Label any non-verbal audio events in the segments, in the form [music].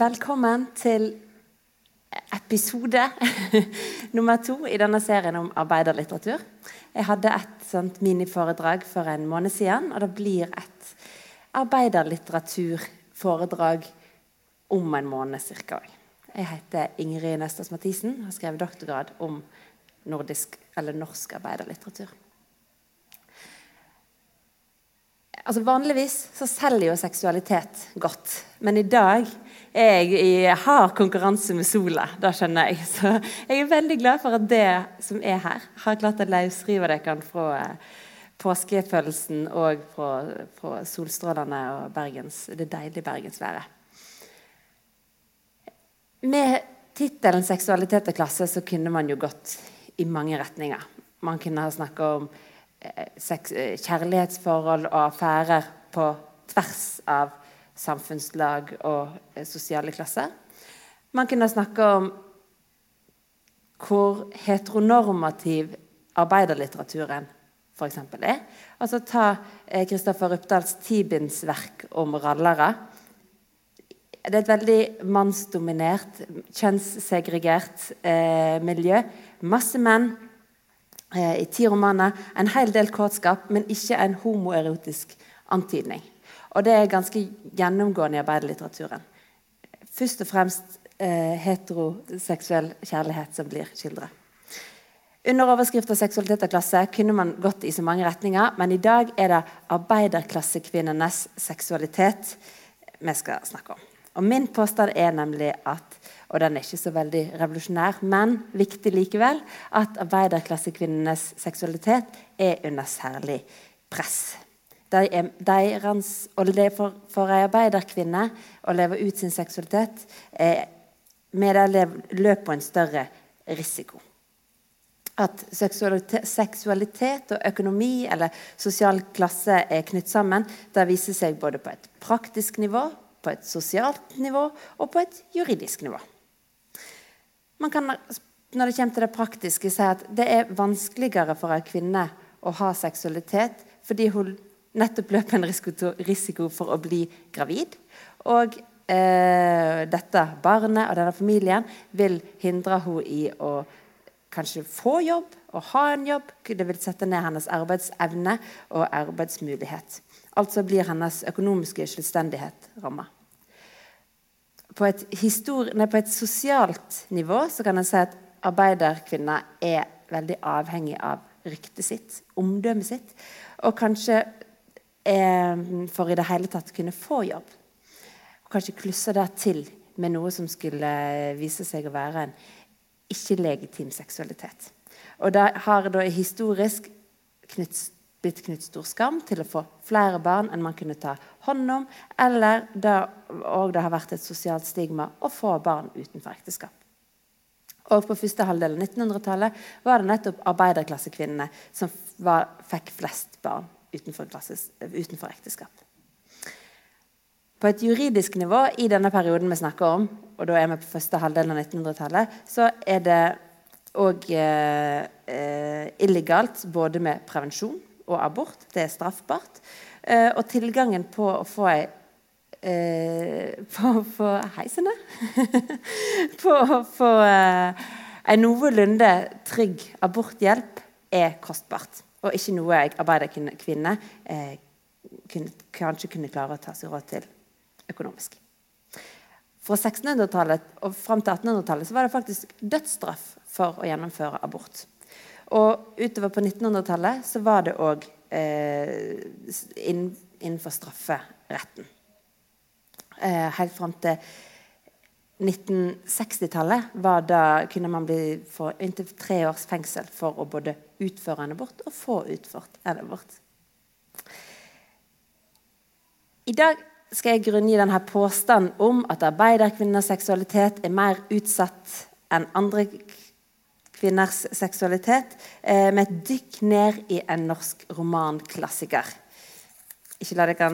velkommen til episode [laughs] nummer to i denne serien om arbeiderlitteratur. Jeg hadde et sånt miniforedrag for en måned siden, og det blir et arbeiderlitteraturforedrag om en måned ca. Jeg heter Ingrid Nøstas Mathisen og har skrevet doktorgrad om nordisk eller norsk arbeiderlitteratur. Altså Vanligvis så selger jo seksualitet godt, men i dag jeg i hard konkurranse med sola. Det skjønner jeg. Så jeg er veldig glad for at det som er her, har klart å løsrive dere fra eh, påskefølelsen og fra, fra solstrålene og Bergens, det deilige bergensværet. Med tittelen 'Seksualitet og klasse' så kunne man jo gått i mange retninger. Man kunne ha snakka om Eh, eh, kjærlighetsforhold og affærer på tvers av samfunnslag og eh, sosiale klasser. Man kunne snakke om hvor heteronormativ arbeiderlitteraturen f.eks. er. Altså Ta Kristoffer Rypdals Tibins-verk om rallere. Det er et veldig mannsdominert, kjønnssegregert eh, miljø. Masse menn Eh, i ti romaner. En hel del kåtskap, men ikke en homoerotisk antydning. Og det er ganske gjennomgående i arbeiderlitteraturen. Først og fremst eh, heteroseksuell kjærlighet som blir skildret. Under overskriften 'seksualitet og klasse' kunne man gått i så mange retninger, men i dag er det arbeiderklassekvinnenes seksualitet vi skal snakke om. Og Min påstand er nemlig at og den er ikke så veldig revolusjonær, men viktig likevel, at arbeiderklassekvinnenes seksualitet er under særlig press. De er, deres, for, for ei arbeiderkvinne å leve ut sin seksualitet er, med det løper en større risiko. At seksualitet, seksualitet, og økonomi eller sosial klasse er knytt sammen, det viser seg både på et praktisk nivå, på et sosialt nivå og på et juridisk nivå. Man kan når det kommer til det praktiske, si at det er vanskeligere for en kvinne å ha seksualitet fordi hun nettopp løper en risiko for å bli gravid. Og eh, dette barnet og denne familien vil hindre henne i å kanskje få jobb og ha en jobb. Det vil sette ned hennes arbeidsevne og arbeidsmulighet. Altså blir hennes økonomiske selvstendighet ramma på på et, sosialt nivå så kan en si at arbeiderkvinner er veldig avhengig av ryktet sitt, omdømmet sitt, og kanskje for i det hele tatt kunne få jobb. Og kanskje klusse det til med noe som skulle vise seg å være en ikke-legitim seksualitet. Og det har da historisk knyttet blitt knyttet stor skam til å få flere barn enn man kunne ta hånd om, eller det, og har vært et sosialt stigma å få barn utenfor ekteskap. Og På første halvdel av 1900-tallet var det nettopp arbeiderklassekvinnene som var, fikk flest barn utenfor, klassisk, utenfor, ekteskap. På et juridisk nivå i denne perioden vi snakker om, og da er vi på første halvdel av 1900-tallet, så er det òg eh, illegalt både med prevensjon og abort. Det er straffbart. Eh, og tilgangen på å få ei eh, på, på heisene [laughs] På å få eh, en noenlunde trygg aborthjelp er kostbart. Og ikke noe jeg arbeiderkvinne eh, kanskje kunne klare å ta seg råd til økonomisk. Fra 1600-tallet og fram til 1800-tallet var det faktisk dødsstraff for å gjennomføre abort. Og utover på 1900-tallet så var det òg eh, innenfor strafferetten. Eh, helt fram til 1960-tallet kunne man bli få inntil tre års fengsel for å både utføre en abort og få utført en abort. I dag skal jeg grunngi denne påstanden om at arbeiderkvinners seksualitet er mer utsatt enn andre kvinners seksualitet eh, med et dykk ned i en norsk romanklassiker. Ikke la dere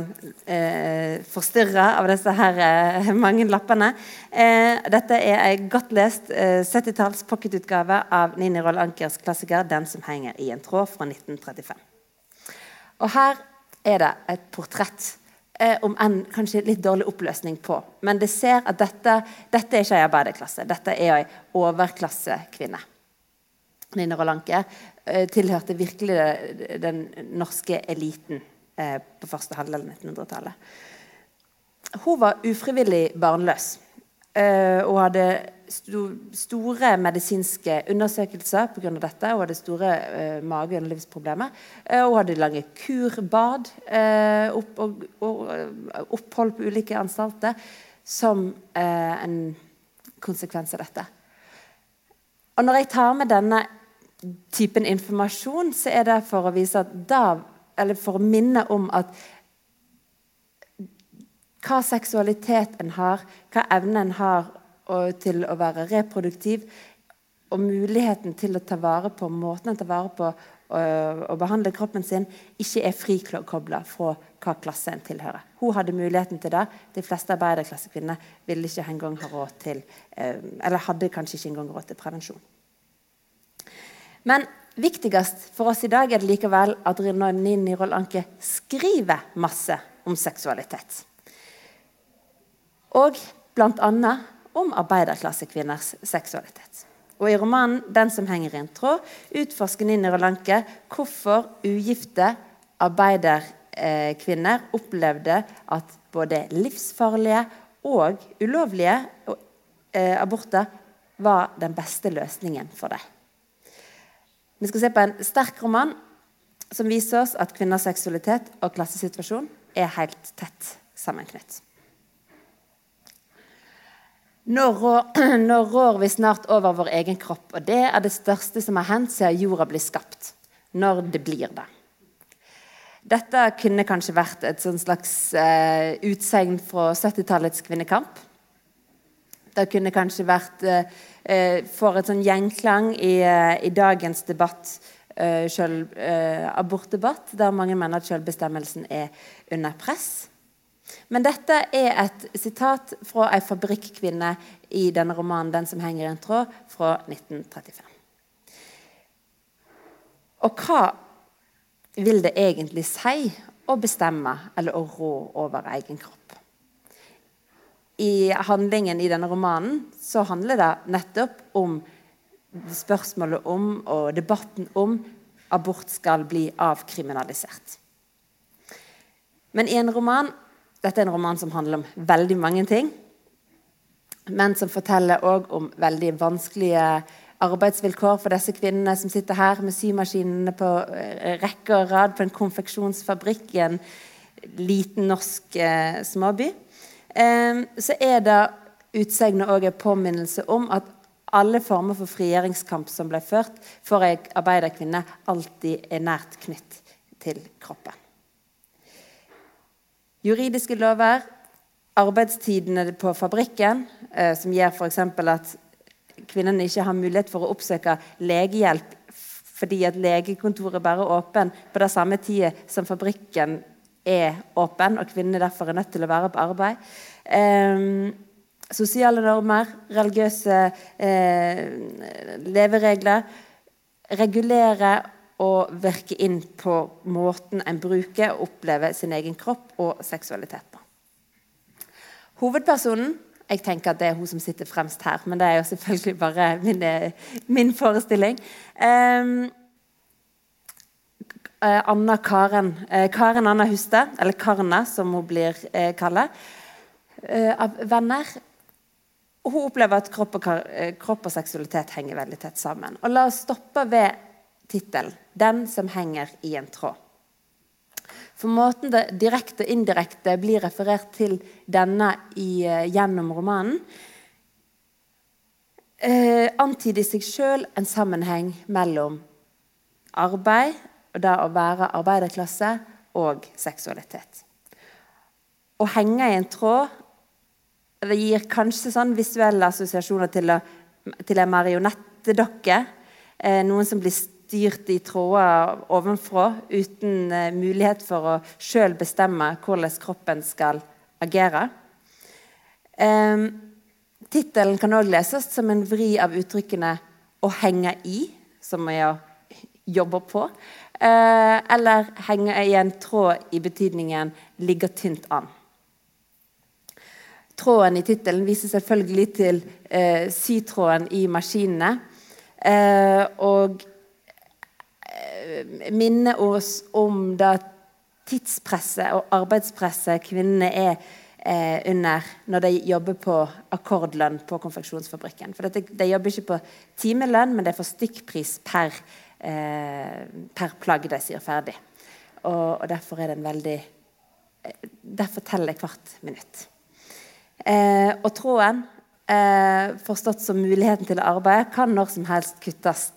eh, forstyrre av disse her eh, mange lappene. Eh, dette er en godt lest eh, 70-talls pocketutgave av Nini Roll Ankers klassiker 'Den som henger i en tråd' fra 1935. Og her er det et portrett eh, om enn kanskje litt dårlig oppløsning på. Men det ser at dette, dette er ikke ei arbeiderklasse, dette er ei overklassekvinne. Nina Rolanke eh, tilhørte virkelig den norske eliten eh, på første halvdel av 1900-tallet. Hun var ufrivillig barnløs eh, og hadde sto, store medisinske undersøkelser pga. dette. Hun hadde store eh, mage- og underlivsproblemer. Eh, hun hadde lange kurbad eh, opp, og, og, opphold på ulike anstalter som en konsekvens av dette. Og når jeg tar med denne typen informasjon, så er det for å vise at da, eller for å minne om at hva seksualitet en har, hva evne en har til å være reproduktiv, og muligheten til å ta vare på måten en tar vare på å behandle kroppen sin, ikke er frikobla fra hva klasse en tilhører. Hun hadde muligheten til det. De fleste arbeiderklassekvinner ville ikke engang ha råd til eh, Eller hadde kanskje ikke engang råd til prevensjon. Men viktigst for oss i dag er det likevel at Nini Rollanke skriver masse om seksualitet. Og bl.a. om arbeiderklassekvinners seksualitet. Og I romanen 'Den som henger i en tråd' utforsker Nini Roll-Anke hvorfor ugifte arbeiderkvinner opplevde at både livsfarlige og ulovlige eh, aborter var den beste løsningen for dem. Vi skal se på en sterk roman som viser oss at kvinners seksualitet og klassesituasjon er helt tett sammenknytt. Nå rår, [clears throat] vi snart over vår egen kropp, og det er det største som har hendt siden jorda blir skapt. Når det blir det. Dette kunne kanskje vært et slags uh, utsegn fra 70-tallets kvinnekamp. Det kunne kanskje vært uh, eh, for et sånn gjenklang i, eh, i dagens debatt, eh, selv, eh, abortdebatt, der mange mener at selvbestemmelsen er under press. Men dette er et sitat fra ei fabrikkvinne i denne romanen 'Den som henger i en tråd' fra 1935. Og hva vil det egentlig si å bestemme eller å rå over egen kropp? I handlingen i denne romanen så handler det nettopp om spørsmålet om og debatten om abort skal bli avkriminalisert. Men i en roman Dette er en roman som handler om veldig mange ting. Men som forteller òg om veldig vanskelige arbeidsvilkår for disse kvinnene som sitter her med symaskinene på eh, rekke og rad på en konfeksjonsfabrikk i en liten norsk eh, småby så er det utsegnet òg en påminnelse om at alle former for frigjøringskamp som ble ført for ei arbeiderkvinne, alltid er nært knytt til kroppen. Juridiske lover, arbeidstidene på fabrikken, eh, som gjør f.eks. at kvinnene ikke har mulighet for å oppsøke legehjelp fordi at legekontoret bare er åpen på det samme tida som fabrikken er åpen, og kvinnene derfor er nødt til å være på arbeid. Eh, sosiale normer, religiøse eh, leveregler. Regulere og virke inn på måten en bruker og opplever sin egen kropp og seksualitet på. Hovedpersonen jeg tenker at det er hun som sitter fremst her, men det er jo selvfølgelig bare min, min forestilling. Um, Eh, Anna Karen, eh, Karen Anna Hustad, eller Karna som hun blir eh, kalt, av venner. Hun opplever at kropp og, kropp og, seksualitet henger veldig tett sammen. Og La oss stoppe ved tittelen 'Den som henger i en tråd'. For måten det direkte og indirekte blir referert til denne i, gjennom romanen, eh, antyder i seg sjøl en sammenheng mellom arbeid og det å være arbeiderklasse og seksualitet. Å henge i en tråd det gir kanskje sånn visuelle assosiasjoner til, å, til en marionettedokke. Eh, noen som blir styrt i tråder ovenfra uten eh, mulighet for å sjøl bestemme hvordan kroppen skal agere. Eh, Tittelen kan òg leses som en vri av uttrykkene 'å henge i', som er å jobbe på, eller henger i en tråd i betydningen 'ligger tynt an'. tråden i tittelen viser selvfølgelig til eh, sytråden i maskinene. Eh, og eh, minner oss om det tidspresset og arbeidspresset kvinnene er eh, under når de jobber på akkordlønn på konfeksjonsfabrikken. For dette, De jobber ikke på timelønn, men det er for stykkpris per, eh, per plagg de sier ferdig. Og, og, derfor er det en veldig eh, Derfor teller jeg hvert minutt. Eh, og tråden, eh, forstått som muligheten til å arbeide, kan når som helst kuttes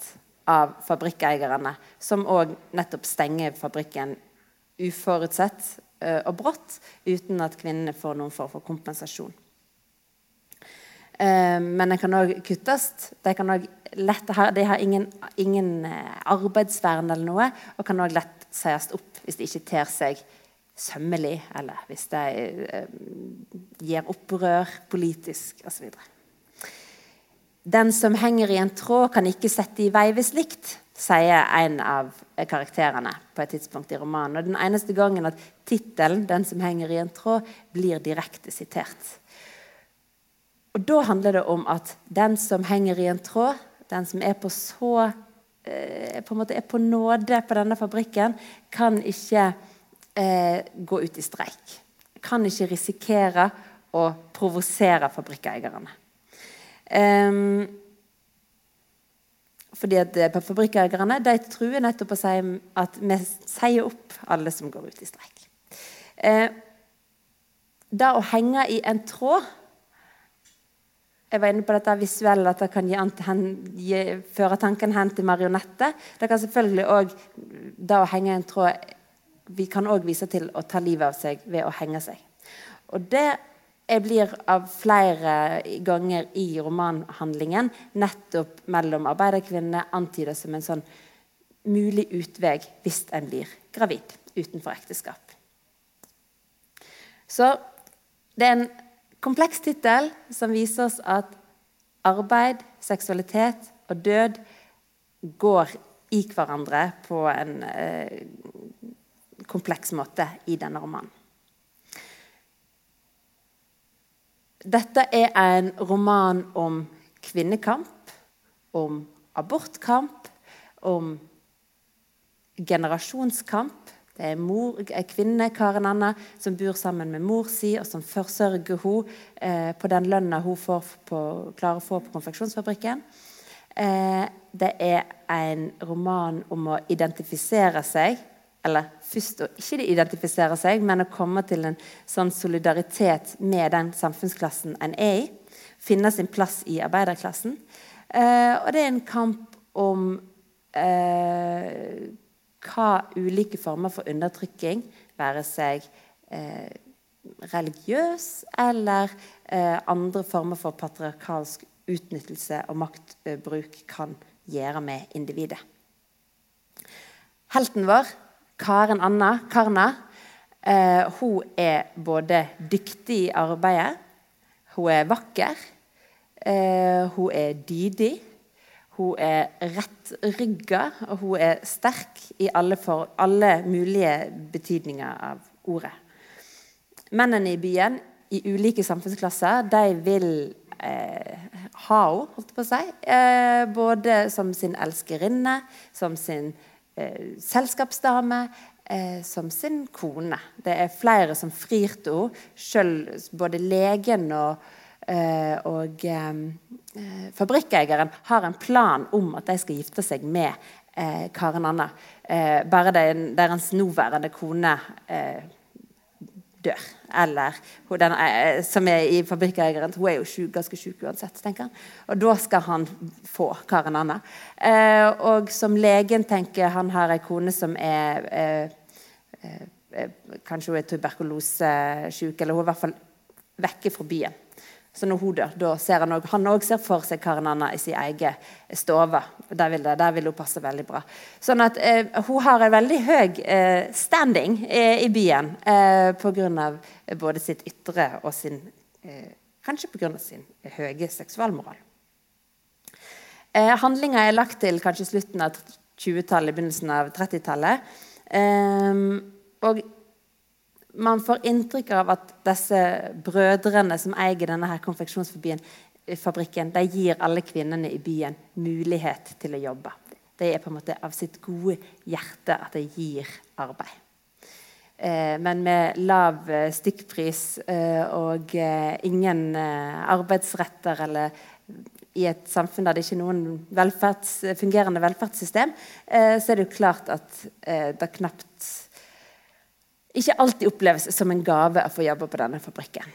av fabrikkeierne, som òg nettopp stenger fabrikken uforutsett og brått, uten at kvinnene får noen form for kompensasjon. Uh, men det kan òg kuttes. De, kan også lett, de har ingen, ingen uh, arbeidsvern eller noe, og kan òg lett sies opp hvis de ikke ter seg sømmelig, eller hvis de gir opprør politisk osv. Den som henger i en tråd, kan ikke sette i vei ved slikt sier en av karakterene på et tidspunkt i romanen. Og den eneste gangen at tittelen 'Den som henger i en tråd' blir direkte sitert. Og Da handler det om at den som henger i en tråd, den som er på så eh, på en måte er på nåde på denne fabrikken, kan ikke eh, gå ut i streik. Kan ikke risikere å provosere fabrikkeierne. Um, fordi at eh, Fabrikkeierne de truer nettopp å si at vi sier opp alle som går ut i streik. Eh, det å henge i en tråd Jeg var inne på dette visuelle, at det kan gi, gi, føre tanken hen til marionetter. Det kan selvfølgelig òg det å henge en tråd Vi kan òg vise til å ta livet av seg ved å henge seg. Og det jeg blir av flere ganger i romanhandlingen nettopp mellom arbeiderkvinnene antydet som en sånn mulig utvei hvis en blir gravid utenfor ekteskap. Så det er en kompleks tittel som viser oss at arbeid, seksualitet og død går i hverandre på en eh, kompleks måte i denne romanen. Dette er en roman om kvinnekamp, om abortkamp, om generasjonskamp. Det er, mor, en kvinne, Karen Anna, som bor sammen med mor si, og som forsørger henne eh, på den lønna hun på, klarer å få på konfeksjonsfabrikken. Eh, det er en roman om å identifisere seg eller først å ikke identifisere seg, men å komme til en sånn solidaritet med den samfunnsklassen en er i. Finne sin plass i arbeiderklassen. Eh, og det er en kamp om eh, hva ulike former for undertrykking, være seg eh, religiøs eller eh, andre former for patriarkalsk utnyttelse og maktbruk, kan gjøre med individet. Helten vår Karen Anna Karna eh, hun er både dyktig i arbeidet, hun er vakker, eh, hun er dydig. Hun er rettrygga, og hun er sterk i alle, for, alle mulige betydninger av ordet. Mennene i byen i ulike samfunnsklasser de vil eh, ha henne, holdt på å si. Eh, både som sin elskerinne, som sin eh, selskapsdame eh, som sin kone. Det er flere som frir til henne. Både legen og, eh, og eh, fabrikkeieren har en plan om at de skal gifte seg med eh, Karen Anna. Eh, bare deres nåværende kone dør. Eller den er, som er i fabrikkeieren. Hun er jo syk, ganske syk uansett. tenker han. Og da skal han få Karen Anna. Eh, og som legen tenker han har ei kone som er eh, eh, Kanskje hun er tuberkulosesyk, eller hun er i hvert fall vekke fra byen. Så når hun dør, da ser han også, han ser for seg Karen Anna i sin egen stue. Der der vil hun passe veldig bra. Sånn at eh, Hun har en veldig høy eh, standing eh, i byen eh, pga. både sitt ytre og sin eh, Kanskje pga. sin høye seksualmoral. Eh, Handlinga er lagt til kanskje slutten av 20-tallet, begynnelsen av 30-tallet. Eh, og man får inntrykk av at disse brødrene som eier denne her konfeksjonsfabrikken, de gir alle kvinnene i byen mulighet til å jobbe. Det er på en måte av sitt gode hjerte at de gir arbeid. Eh, men med lav eh, stykkpris eh, og ingen arbeidsretter eller i et samfunn der det ikke er noen velferds, fungerende velferdssystem, så er det jo klart at det knapt ikke alltid oppleves som en gave å få jobbe på denne fabrikken.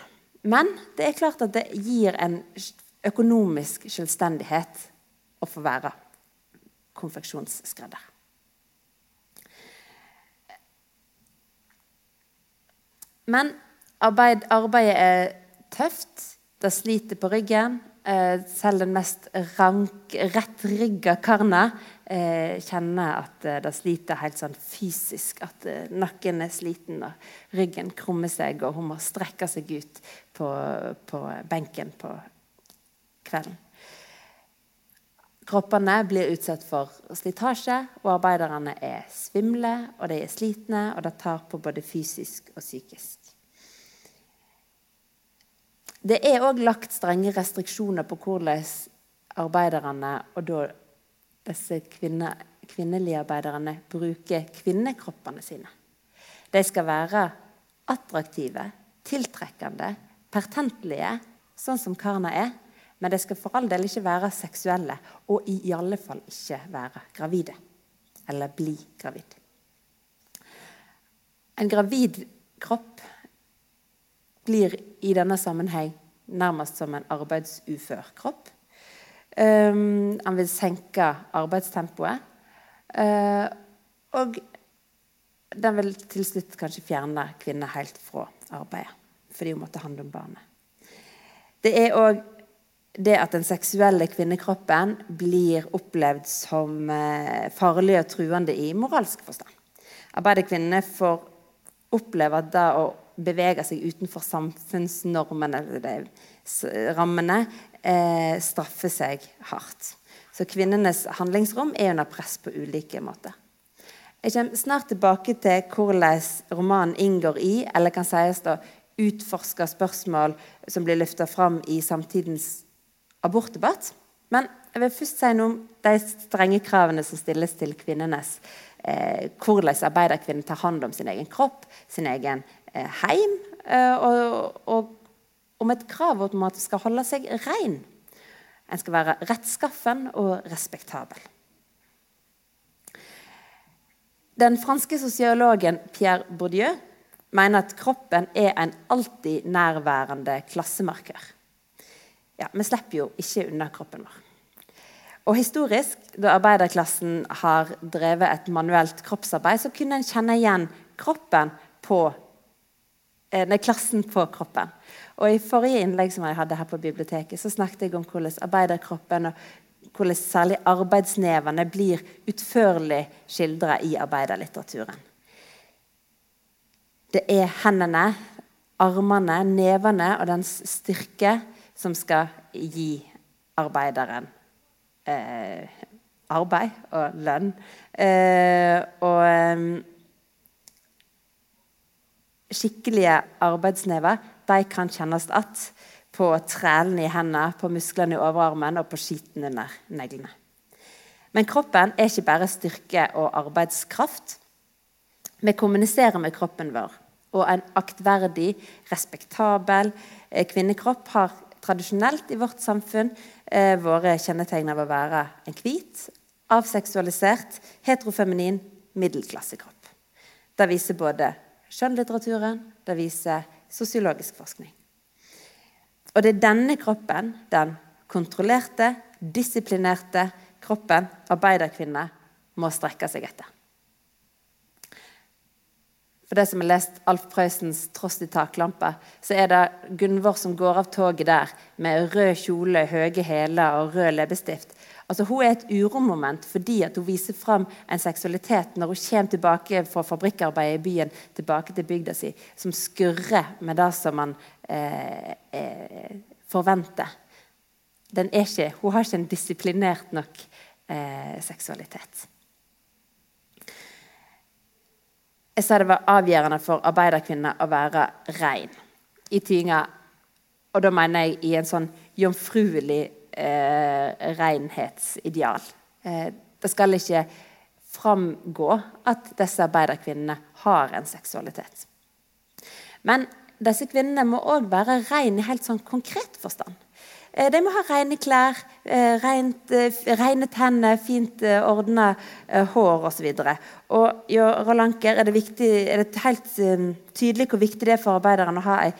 Men det er klart at det gir en økonomisk selvstendighet å få være konfeksjonsskredder. Men arbeid, arbeidet er tøft. Det sliter på ryggen. Eh, selv den mest rank, rettrygga karna eh, kjenner at eh, det sliter helt sånn fysisk. At eh, nakken er sliten og ryggen krummer seg, og hun må strekke seg ut på, på benken på kvelden. Kroppene blir utsatt for slitasje, og arbeiderne er svimle og de er slitne, og det tar på både fysisk og psykisk. Det er òg lagt strenge restriksjoner på hvordan arbeiderne, og da disse kvinne, kvinnelige arbeiderne, bruker kvinnekroppene sine. De skal være attraktive, tiltrekkende, pertentlige, sånn som karene er. Men de skal for all del ikke være seksuelle, og i alle fall ikke være gravide. Eller bli gravid. En gravid kropp blir i denne sammenheng nærmest som en arbeidsufør kropp. Um, han vil senke arbeidstempoet. Uh, og den vil til slutt kanskje fjerne kvinner helt fra arbeidet, fordi hun måtte handle om barnet. Det er òg det at den seksuelle kvinnekroppen blir opplevd som uh, farlig og truende i moralsk forstand. Arbeiderkvinnene får oppleve at det å beveger seg utenfor samfunnsnormene eller rammene, eh, straffer seg hardt. Så kvinnenes handlingsrom er under press på ulike måter. Jeg kommer snart tilbake til hvordan romanen inngår i, eller kan sies da utforsker spørsmål som blir løfta fram i samtidens abortdebatt. Men jeg vil først si noe om de strenge kravene som stilles til kvinnenes eh, hvordan arbeiderkvinner tar hånd om sin egen kropp, sin egen Eh, heim, eh, og, og, om et krav om at en skal holde seg ren. En skal være rettskaffen og respektabel. Den franske sosiologen Pierre Bourdieu mener at kroppen er en alltid nærværende klassemarker. Ja, Vi slipper jo ikke unna kroppen vår. Og Historisk, da arbeiderklassen har drevet et manuelt kroppsarbeid, så kunne en kjenne igjen kroppen på Eh, nei, klassen på kroppen. Og I forrige innlegg som jeg hadde her på biblioteket, så snakket jeg om hvordan arbeiderkroppen og hvordan særlig arbeidsnevene blir utførlig skildra i arbeiderlitteraturen. Det er hendene, armene, nevene og dens styrke som skal gi arbeideren eh, arbeid og lønn. Eh, og eh, skikkelige arbeidsnever de kan kjennes att på trælene i hendene, på musklene i overarmen og på skiten under neglene. Men kroppen er ikke bare styrke og arbeidskraft. Vi kommuniserer med kroppen vår. Og en aktverdig, respektabel eh, kvinnekropp har tradisjonelt i vårt samfunn eh, vært kjennetegn av å være en hvit, avseksualisert, heterofeminin middelklassekropp. Det viser både skjønnlitteraturen, det viser sosiologisk forskning. Og det er denne kroppen, den kontrollerte, disiplinerte kroppen arbeiderkvinner må strekke seg etter. For det som har lest Alf Prøysens 'Tross i taklampa', så er det Gunvor som går av toget der med rød kjole, høye hæler og rød leppestift. Altså, hun er et uromoment fordi hun viser fram en seksualitet når hun kommer tilbake fra fabrikkarbeidet i byen tilbake til bygda si, som skurrer med det som man eh, eh, forventer. Ikke, hun har ikke en disiplinert nok eh, seksualitet. Jeg sa det var avgjørende for arbeiderkvinner å være rein i tyinga. Og da mener jeg i en sånn jomfruelig eh, renhetsideal. Eh, det skal ikke framgå at disse arbeiderkvinnene har en seksualitet. Men disse kvinnene må òg være rene i helt sånn konkret forstand. Eh, de må ha rene klær, eh, rent, eh, rene tenner, fint ordna hår osv. Og, i Rolanker er det, viktig, er det helt tydelig hvor viktig det er for arbeiderne å ha ei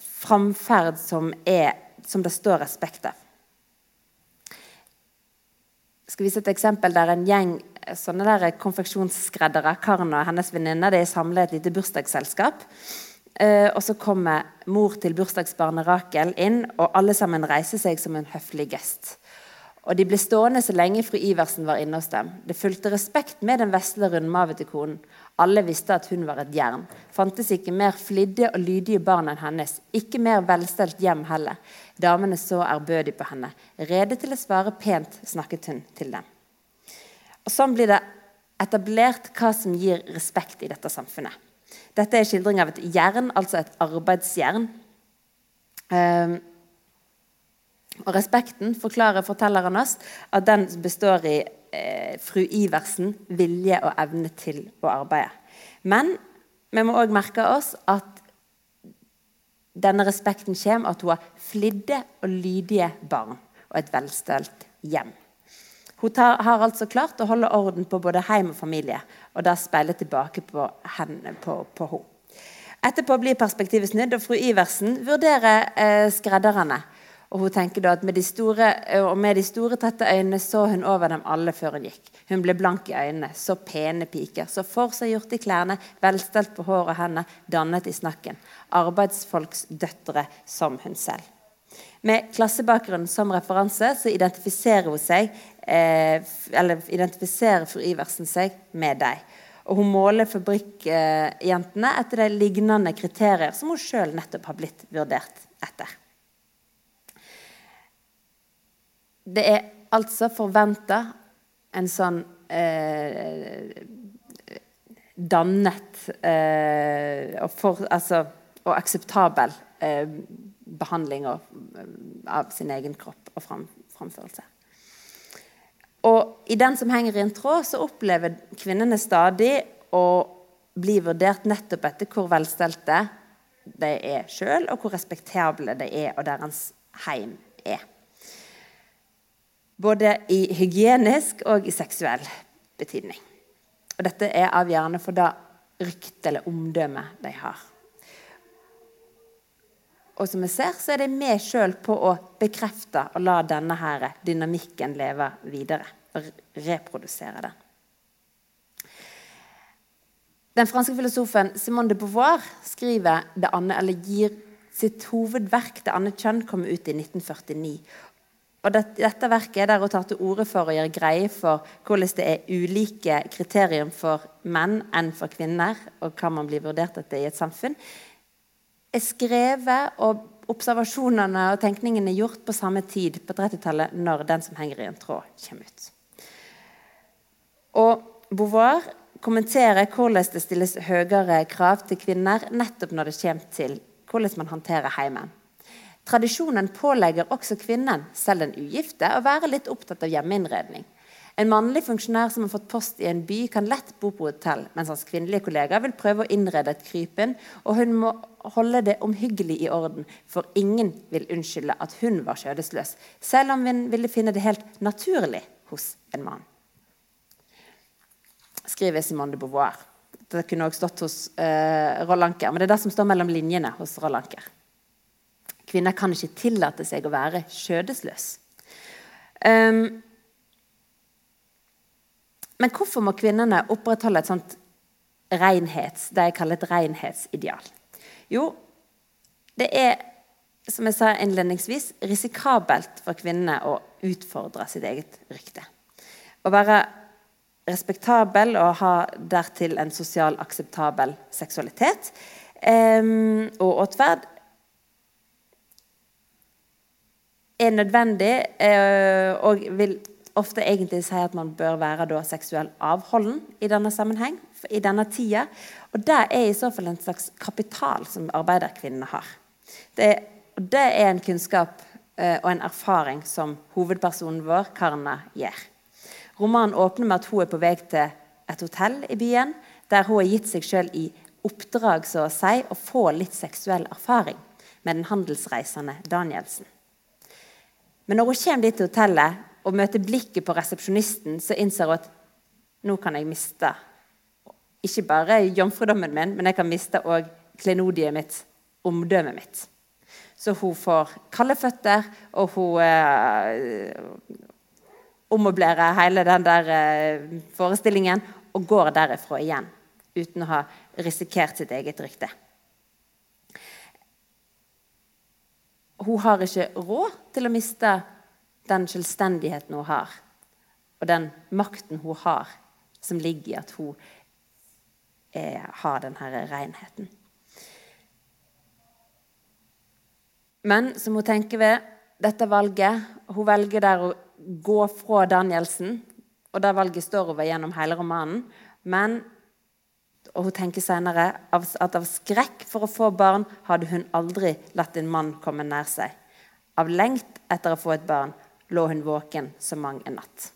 framferd som, som det står respekt av. Skal vise et eksempel der en gjeng sånne der konfeksjonsskreddere, Karen og hennes venninne, samler et lite bursdagsselskap. Uh, og så kommer mor til bursdagsbarnet Rakel inn, og alle sammen reiser seg som en høflig gest. Og De ble stående så lenge fru Iversen var inne hos dem. Det fulgte respekt med den vesle, rundmavete konen. Alle visste at hun var et jern. Fantes ikke mer flidde og lydige barn enn hennes. Ikke mer velstelt hjem heller. Damene så ærbødig på henne. Rede til å svare pent snakket hun til dem. Og Sånn blir det etablert hva som gir respekt i dette samfunnet. Dette er skildring av et jern, altså et arbeidsjern. Um, og Respekten forklarer fortelleren oss at den består i eh, fru Iversen vilje og evne til å arbeide. Men vi må òg merke oss at denne respekten kommer at hun har flidde og lydige barn og et velstelt hjem. Hun tar, har altså klart å holde orden på både heim og familie, og det speiler tilbake på henne, på, på. Etterpå blir perspektivet snudd, og fru Iversen vurderer eh, skredderne. Og hun tenker da at med de, store, eh, og med de store, tette øynene så hun over dem alle før hun gikk. Hun ble blank i øynene, så pene piker, så forseggjort i klærne, velstelt på hår og hender, dannet i snakken. Arbeidsfolks døtre som hun selv. Med klassebakgrunnen som referanse så identifiserer hun seg eh, eller identifiserer fru Iversen seg med dem. Og hun måler fabrikkjentene eh, etter de lignende kriterier som hun sjøl nettopp har blitt vurdert etter. Det er altså forventa en sånn eh, dannet eh, og, for, altså, og akseptabel eh, behandling av, av, sin egen kropp og fram, framførelse. Og i den som henger i en tråd, så opplever kvinnene stadig å bli vurdert nettopp etter hvor velstelte de er sjøl, og hvor respektable de er, og deres heim er. Både i hygienisk og i seksuell betydning. Og dette er avgjørende for det ryktet eller omdømmet de har. Og som vi ser, så er det med sjøl på å bekrefte og la denne her dynamikken leve videre. Og reprodusere den. Den franske filosofen Simone de Beauvoir skriver det andre, eller gir sitt hovedverk 'Det andre kjønn' kom ut i 1949. Og dette verket er der hun tar til orde for å gjøre greie for hvordan det er ulike kriterier for menn enn for kvinner, og hva man blir vurdert etter i et samfunn, er skrevet, og observasjonene og tenkningene er gjort på samme tid på 30-tallet når 'Den som henger i en tråd' kommer ut. Og Beauvoir kommenterer hvordan det stilles høyere krav til kvinner nettopp når det kommer til hvordan man håndterer heimen. Tradisjonen pålegger også kvinnen, selv den ugifte, å være litt opptatt av hjemmeinnredning. En mannlig funksjonær som har fått post i en by, kan lett bo på hotell, mens hans kvinnelige kollega vil prøve å innrede et krypinn, og hun må holde det omhyggelig i orden, for ingen vil unnskylde at hun var skjødesløs, selv om hun ville finne det helt naturlig hos en mann. Skriver Simone de Beauvoir. Det kunne også stått hos uh, Rollanker, men det er det som står mellom linjene hos Rollanker. Kvinner kan ikke tillate seg å være skjødesløs. Um, men hvorfor må kvinnene opprettholde et sånt renhets, det jeg kaller et renhetsideal? Jo, det er, som jeg sa innledningsvis, risikabelt for kvinnene å utfordre sitt eget rykte. Å være respektabel og ha dertil en sosial akseptabel seksualitet um, og atferd er nødvendig uh, og vil ofte egentlig si at man bør være da, seksuell avholden i denne sammenheng i denne tida. Og det er i så fall en slags kapital som arbeiderkvinnene har. Det, det er en kunnskap eh, og en erfaring som hovedpersonen vår, Karna, gjør. Romanen åpner med at hun er på vei til et hotell i byen, der hun har gitt seg sjøl i oppdrag så å si, å få litt seksuell erfaring med den handelsreisende Danielsen. Men når hun kommer dit til hotellet og møter blikket på resepsjonisten, så innser hun at nå kan jeg miste ikke bare jomfrudommen min, men jeg kan miste òg klenodiet mitt, omdømmet mitt. Så hun får kalde føtter, og hun eh, ommøblerer hele den der eh, forestillingen og går derifra igjen uten å ha risikert sitt eget rykte. Hun har ikke råd til å miste den selvstendigheten hun har, og den makten hun har, som ligger i at hun eh, har denne renheten. Men som hun tenker ved dette valget Hun velger der å gå fra Danielsen, og det valget står over gjennom hele romanen. Men og hun tenker senere at av skrekk for å få barn hadde hun aldri latt en mann komme nær seg. Av lengt etter å få et barn lå hun våken så mang en natt.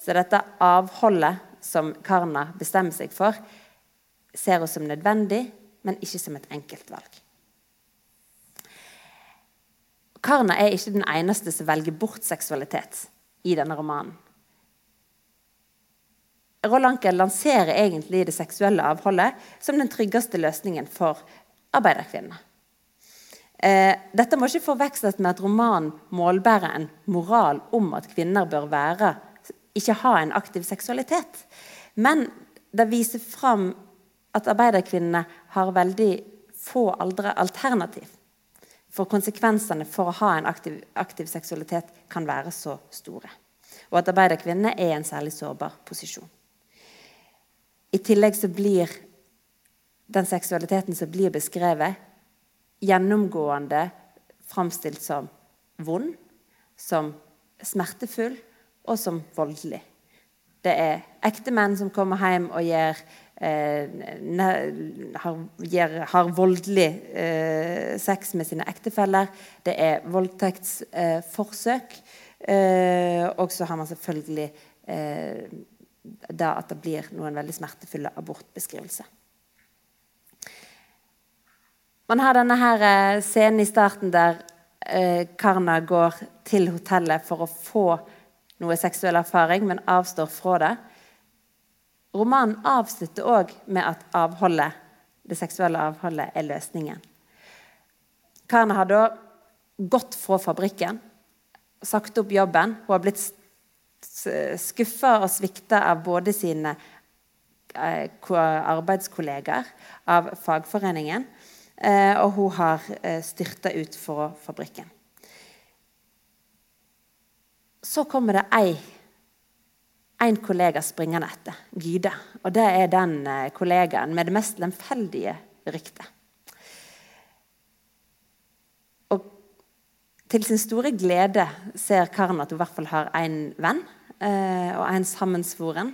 Så dette avholdet som Karna bestemmer seg for, ser hun som nødvendig, men ikke som et enkeltvalg. Karna er ikke den eneste som velger bort seksualitet i denne romanen. Anker lanserer egentlig det seksuelle avholdet som den tryggeste løsningen for arbeiderkvinnene. Eh, dette må ikke forveksles med at romanen målbærer en moral om at kvinner bør være, ikke ha en aktiv seksualitet. Men det viser fram at arbeiderkvinnene har veldig få aldre alternativ. For konsekvensene for å ha en aktiv, aktiv seksualitet kan være så store. Og at arbeiderkvinnene er i en særlig sårbar posisjon. I tillegg så blir den seksualiteten som blir beskrevet, gjennomgående framstilt som vond, som smertefull og som voldelig. Det er ekte menn som kommer hjem og gjør, eh, har, har, voldelig eh, sex med sine ektefeller. Det er voldtektsforsøk. Eh, og så har man selvfølgelig eh, da at det blir noen veldig smertefulle abortbeskrivelser. Man har denne her eh, scenen i starten der eh, Karna går til hotellet for å få noe seksuell erfaring, men avstår fra det. Romanen avslutter òg med at avholdet, det seksuelle avholdet er løsningen. Karna har da gått fra fabrikken, sagt opp jobben. Hun har blitt skuffa og svikta av både sine arbeidskolleger, arbeidskollegaer, av fagforeningen, eh, og hun har eh, styrta ut fra fabrikken. Så kommer det ei, en kollega springende etter, Gyde. Og det er den kollegaen med det mest lemfeldige ryktet. Til sin store glede ser Karen at hun i hvert fall har én venn eh, og en sammensvoren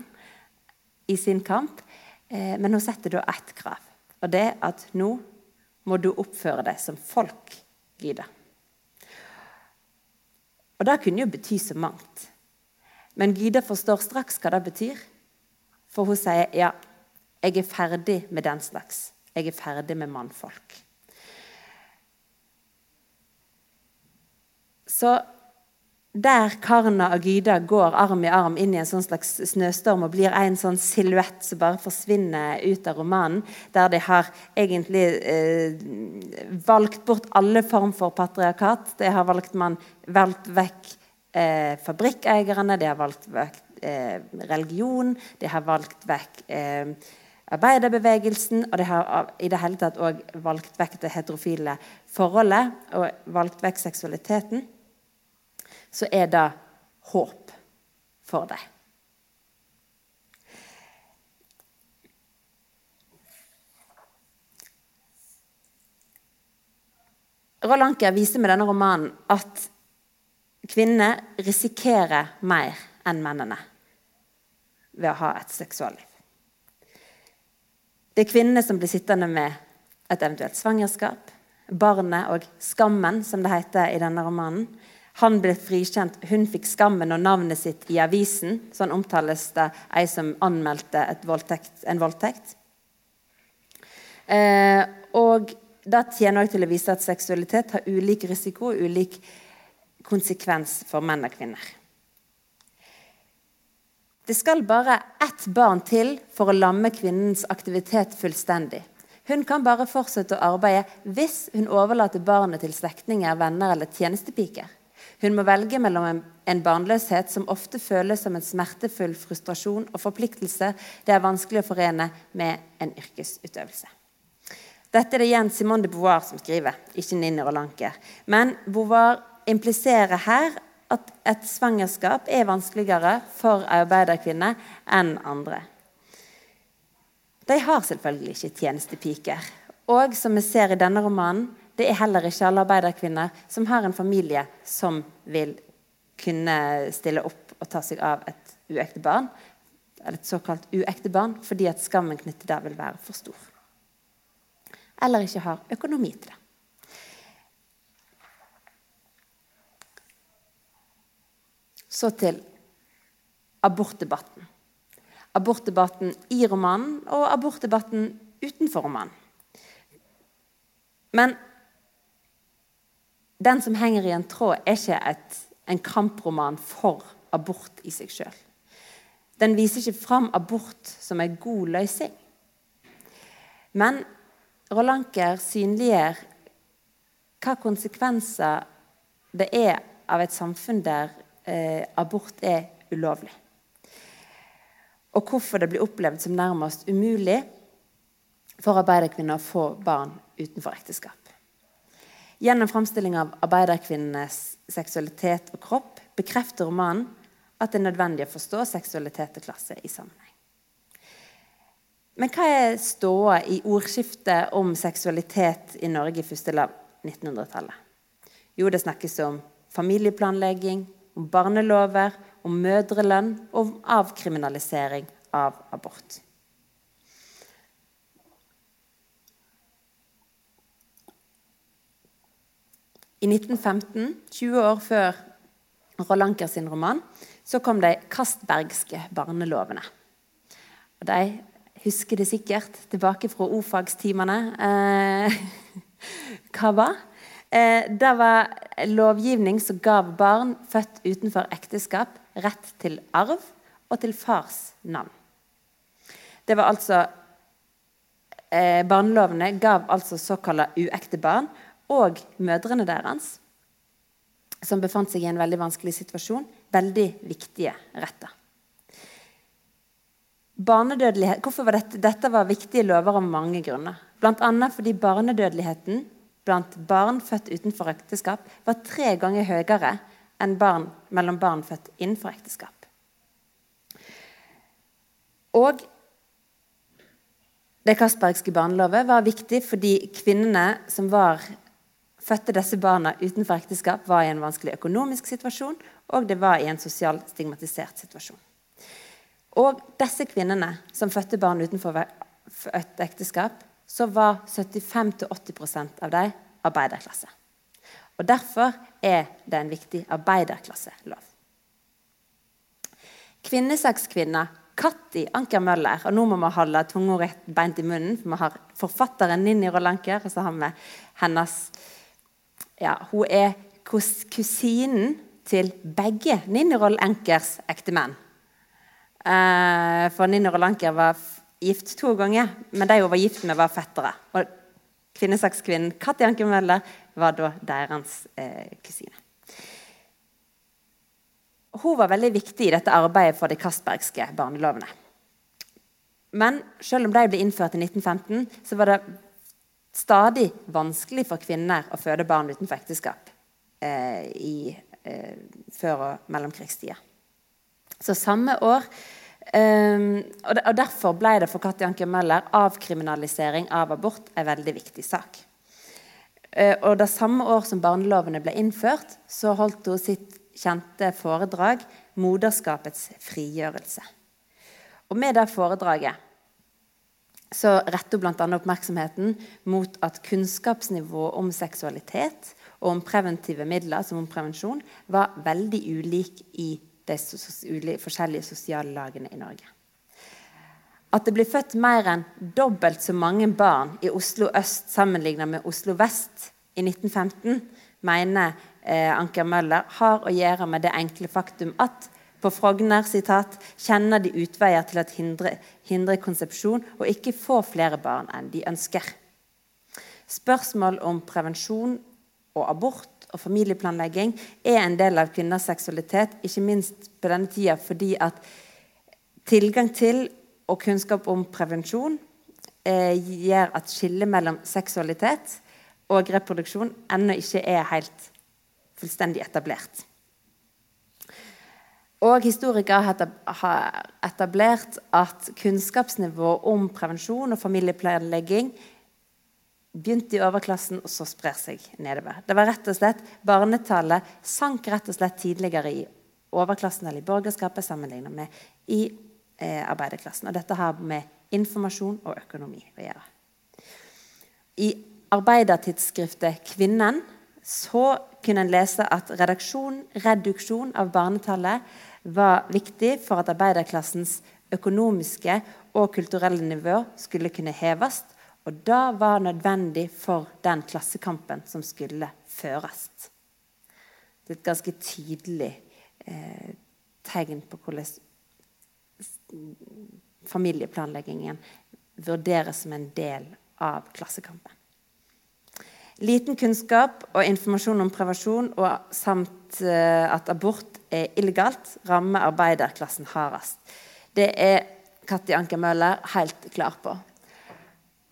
i sin kamp. Eh, men hun setter da ett krav, og det er at nå må du oppføre deg som folk, Gyde. Og det kunne jo bety så mangt. Men Gyde forstår straks hva det betyr. For hun sier ja, jeg er ferdig med den slags. Jeg er ferdig med mannfolk. Så der Karna og Gyda går arm i arm inn i en sånn slags snøstorm og blir en sånn silhuett som bare forsvinner ut av romanen, der de har egentlig eh, valgt bort alle form for patriarkat. De har valgt, man, valgt vekk eh, fabrikkeierne, de har valgt vekk eh, religion, de har valgt vekk eh, arbeiderbevegelsen, og de har i det hele tatt òg valgt vekk det heterofile forholdet og valgt vekk seksualiteten så er det håp for deg. Roald Anker viser med denne romanen at kvinner risikerer mer enn mennene ved å ha et seksualliv. Det er kvinnene som blir sittende med et eventuelt svangerskap, barnet og skammen, som det heter i denne romanen. Han ble frikjent, hun fikk skammen og navnet sitt i avisen. Sånn omtales det ei som anmeldte voldtekt, en voldtekt. Eh, og det tjener også til å vise at seksualitet har ulik risiko og ulik konsekvens for menn og kvinner. Det skal bare ett barn til for å lamme kvinnens aktivitet fullstendig. Hun kan bare fortsette å arbeide hvis hun overlater barnet til slektninger, venner eller tjenestepiker. Hun må velge mellom en, barnløshet som ofte føles som en smertefull frustrasjon og forpliktelse det er vanskelig å forene med en yrkesutøvelse. Dette er det igjen Simone de Beauvoir som skriver, ikke Ninni Rolanker. Men Beauvoir impliserer her at et svangerskap er vanskeligere for arbeiderkvinner enn andre. De har selvfølgelig ikke tjenestepiker. Og som vi ser i denne romanen, det er heller ikke alle arbeiderkvinner som har en familie som vil kunne stille opp og ta seg av et uekte barn, eller et såkalt uekte barn, fordi at skammen knyttet der vil være for stor. Eller ikke har økonomi til det. Så til abortdebatten abortdebatten i romanen og abortdebatten utenfor romanen. Men den som henger i en tråd, er ikke et, en kamproman for abort i seg sjøl. Den viser ikke fram abort som en god løsning. Men Rolanker synliggjør hva konsekvenser det er av et samfunn der eh, abort er ulovlig og hvorfor det blir opplevd som nærmest umulig for arbeiderkvinner å få barn utenfor ekteskap. Gjennom framstilling av arbeiderkvinnenes seksualitet og kropp bekrefter romanen at det er nødvendig å forstå seksualitet og klasse i sammenheng. Men hva er ståa i ordskiftet om seksualitet i Norge i første del av 1900-tallet? Jo, det snakkes om familieplanlegging, om barnelover, om mødrelønn og om avkriminalisering av abort. I 1915, 20 år før Rolanker sin roman, så kom de kastbergske barnelovene. Og De husker det sikkert tilbake fra o-fagstimene. Eh, [laughs] hva var? Eh, det var lovgivning som gav barn født utenfor ekteskap rett til arv og til fars navn. Det var altså eh, Barnelovene gav altså såkalte uekte barn og mødrene deres, som befant seg i en veldig vanskelig situasjon, veldig viktige retter. Hvorfor var dette, dette var viktige lover av mange grunner. Bl.a. fordi barnedødeligheten blant barn født utenfor ekteskap var tre ganger høyere enn barn mellom barn født innenfor ekteskap. Og det kasbergske barnelovet var viktig fordi kvinnene som var fødte disse barna utenfor ekteskap, var i en vanskelig økonomisk situasjon, og det var i en sosialt stigmatisert situasjon. Og disse kvinnene som fødte barn utenfor et ekteskap, så var 75-80 av dem arbeiderklasse. Og Derfor er det en viktig arbeiderklasselov. Kvinnesakskvinna Katti Anker Møller Og nå må vi holde tunga rett beint i munnen, for vi har forfatteren Ninni Rolanker, og så har vi hennes ja, Hun er kusinen til begge Ninni Rollankers ektemenn. Eh, for Ninni Anker var gift to ganger, men de hun var gift med, var fettere. Og kvinnesakskvinnen Katti Ankermøller var da deres eh, kusine. Hun var veldig viktig i dette arbeidet for de Castbergske barnelovene. Men selv om de ble innført i 1915, så var det stadig vanskelig for kvinner å føde barn utenfor ekteskap eh, i eh, før- og mellomkrigstida. Så samme år eh, og, Derfor ble det for Katti Anker Møller avkriminalisering av abort en veldig viktig sak. Uh, og Det samme år som barnelovene ble innført, så holdt hun sitt kjente foredrag 'Moderskapets frigjørelse'. Og Med det foredraget så retter hun bl.a. oppmerksomheten mot at kunnskapsnivået om seksualitet og om preventive midler, som om prevensjon, var veldig ulik i de forskjellige sosiale lagene i Norge. At det blir født mer enn dobbelt så mange barn i Oslo øst sammenlignet med Oslo vest i 1915, mener eh, Anker Møller, har å gjøre med det enkle faktum at på Frogner sitat, kjenner de utveier til å hindre, hindre konsepsjon og ikke få flere barn enn de ønsker. Spørsmål om prevensjon og abort og familieplanlegging er en del av kvinners seksualitet, ikke minst på denne tida fordi at tilgang til og kunnskap om prevensjon eh, gjør at skillet mellom seksualitet og reproduksjon ennå ikke er helt fullstendig etablert. Og historikere har etablert at kunnskapsnivået om prevensjon og familieplanlegging begynte i overklassen og så sprer seg nedover. Det var rett og slett, Barnetallet sank rett og slett tidligere i overklassen eller i borgerskapet sammenlignet med i eh, arbeiderklassen. Og dette har med informasjon og økonomi å gjøre. I arbeidertidsskriftet Kvinnen så kunne en lese at redaksjon, reduksjon av barnetallet var viktig for at arbeiderklassens økonomiske og kulturelle nivå skulle kunne heves og det var nødvendig for den klassekampen som skulle føres. Det er et ganske tydelig eh, tegn på hvordan familieplanleggingen vurderes som en del av klassekampen. Liten kunnskap og informasjon om prevensjon og samt eh, at abort er illegalt, rammer arbeiderklassen hardest. Det er Katti Anker Møller helt klar på.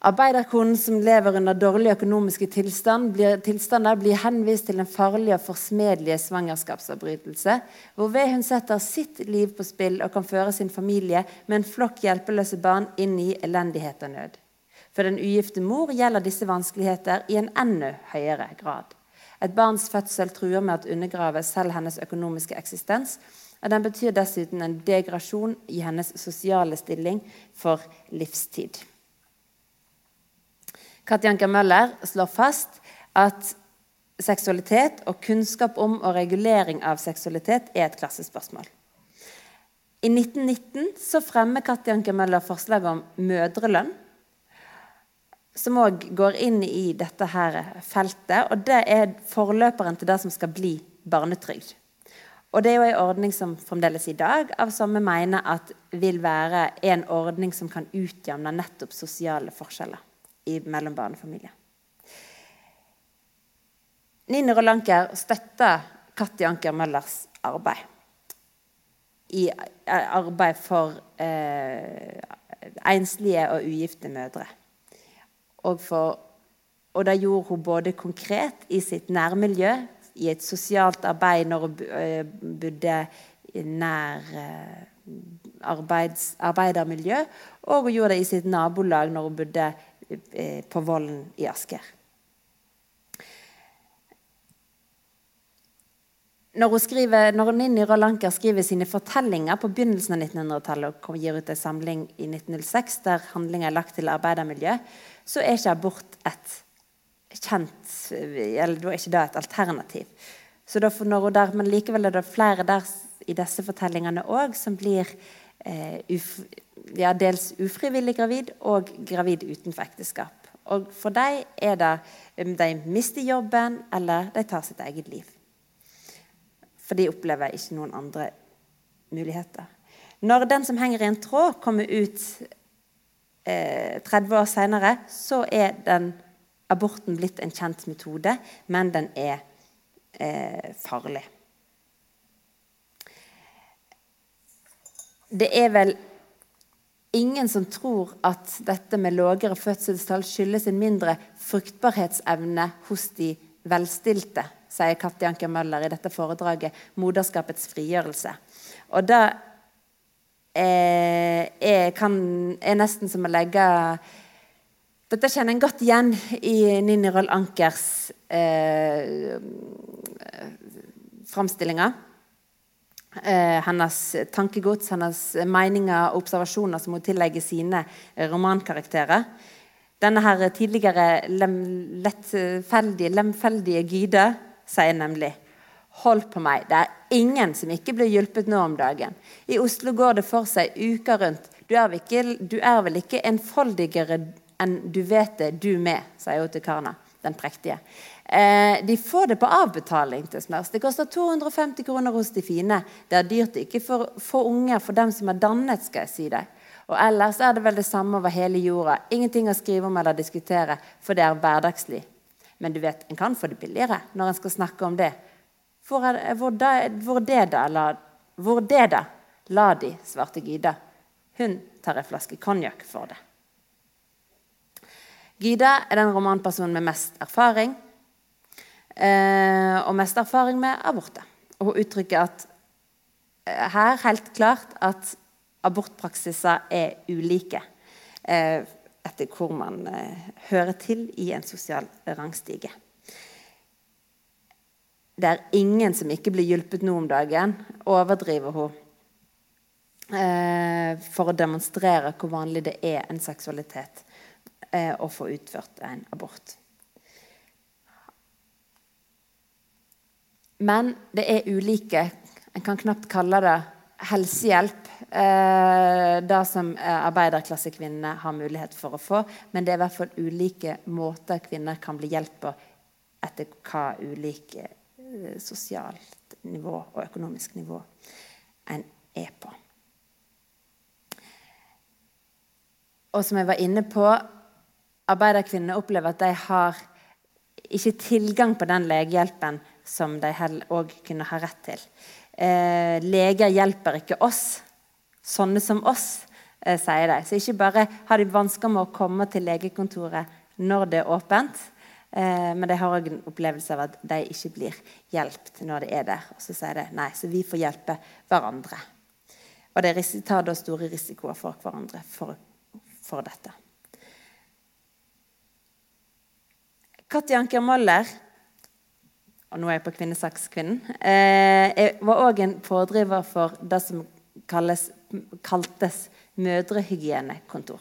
Arbeiderkonen som lever under dårlige økonomiske tilstand, blir, tilstander, blir henvist til en farlig og forsmedelig svangerskapsavbrytelse, hvorved hun setter sitt liv på spill og kan føre sin familie med en flokk hjelpeløse barn inn i elendighet og nød. For den ugifte mor gjelder disse vanskeligheter i en enda høyere grad. Et barns fødsel truer med at undergrave selv hennes økonomiske eksistens, og den betyr dessuten en degrasjon i hennes sosiale stilling for livstid. Katjanka Møller slår fast at seksualitet og kunnskap om og regulering av seksualitet er et klassespørsmål. I 1919 så fremmer Katjanka Møller forslag om mødrelønn, som òg går inn i dette her feltet. og Det er forløperen til det som skal bli barnetrygd. Og Det er jo en ordning som fremdeles i dag av samme mener at vil være en ordning som kan utjevne nettopp sosiale forskjeller mellom barnefamilier. Nini Rolanker støtter Katti Anker Møllers arbeid. I eh, arbeid for eh, enslige og ugifte mødre. Og, for, og det gjorde hun både konkret i sitt nærmiljø, i et sosialt arbeid når hun eh, bodde nær eh, arbeids, arbeidermiljø, og hun gjorde det i sitt nabolag når hun bodde Eh, på volden i Asker. Når, skriver, når Ninni Rolanker skriver sine fortellinger på begynnelsen av 1900-tallet og gir ut en samling i 1906 der handlinger er lagt til arbeidermiljø, så er ikke abort et kjent eller Da er ikke det et alternativ. Så når der, men likevel er det flere der i disse fortellingene òg som blir eh, ja, dels ufrivillig gravid og gravid utenfor ekteskap. Og for dem er det om de mister jobben eller de tar sitt eget liv. For de opplever ikke noen andre muligheter. Når den som henger i en tråd, kommer ut eh, 30 år senere, så er den aborten blitt en kjent metode, men den er eh, farlig. Det er vel ingen som tror at dette med lavere fødselstall skyldes en mindre fruktbarhetsevne hos de velstilte, sier Katti Anker Møller i dette foredraget 'Moderskapets frigjørelse'. Og det er, er, kan, er nesten som å legge Dette kjenner en godt igjen i Nini Roll Ankers eh, framstillinger. eh, hennes tankegods, hennes meninger og observasjoner som hun tillegger sine eh, romankarakterer. Denne her tidligere lem, lettfeldige, lemfeldige Gyde sier nemlig Hold på meg, det er ingen som ikke blir hjulpet nå om dagen. I Oslo går det for seg uka rundt. Du er, ikke, du er vel ikke enfoldigere enn du vet det, du med, sier hun til Karna, den prektige. Eh, de får det på avbetaling til smørs. Det koster 250 kroner hos de fine. Det er dyrt ikke for, for unger, for dem som er dannet, skal jeg si deg. Og ellers er det vel det samme over hele jorda. Ingenting å skrive om eller diskutere, for det er hverdagslig. Men du vet, en kan få det billigere når en skal snakke om det. Hvor, er, hvor, da, hvor det, da? La, hvor det, da? La de, svarte Gida. Hun tar en flaske konjakk for det. Gida er den romanpersonen med mest erfaring. Eh, og mest erfaring med aborter. Og hun uttrykker at eh, her helt klart at abortpraksiser er ulike eh, etter hvor man eh, hører til i en sosial rangstige. Det er ingen som ikke blir hjulpet nå om dagen, overdriver hun. Eh, for å demonstrere hvor vanlig det er en seksualitet eh, å få utført en abort. Men det er ulike En kan knapt kalle det helsehjelp eh, det som arbeiderklassekvinnene har mulighet for å få. Men det er i hvert fall ulike måter kvinner kan bli hjulpet på etter hva ulike sosialt nivå og økonomisk nivå en er på. Og som jeg var inne på, arbeiderkvinnene opplever at de har ikke tilgang på den legehjelpen som de òg kunne ha rett til. Eh, leger hjelper ikke oss, sånne som oss, eh, sier de. Så ikke bare har de vansker med å komme til legekontoret når det er åpent, eh, men de har òg en opplevelse av at de ikke blir hjulpet når de er der. Og så sier de nei, så vi får hjelpe hverandre. Og de tar da store risikoer for hverandre for, for dette. Katja Anker Moller og nå er jeg på Kvinnesakskvinnen, eh, var òg en pådriver for det som kalles, kaltes mødrehygienekontor.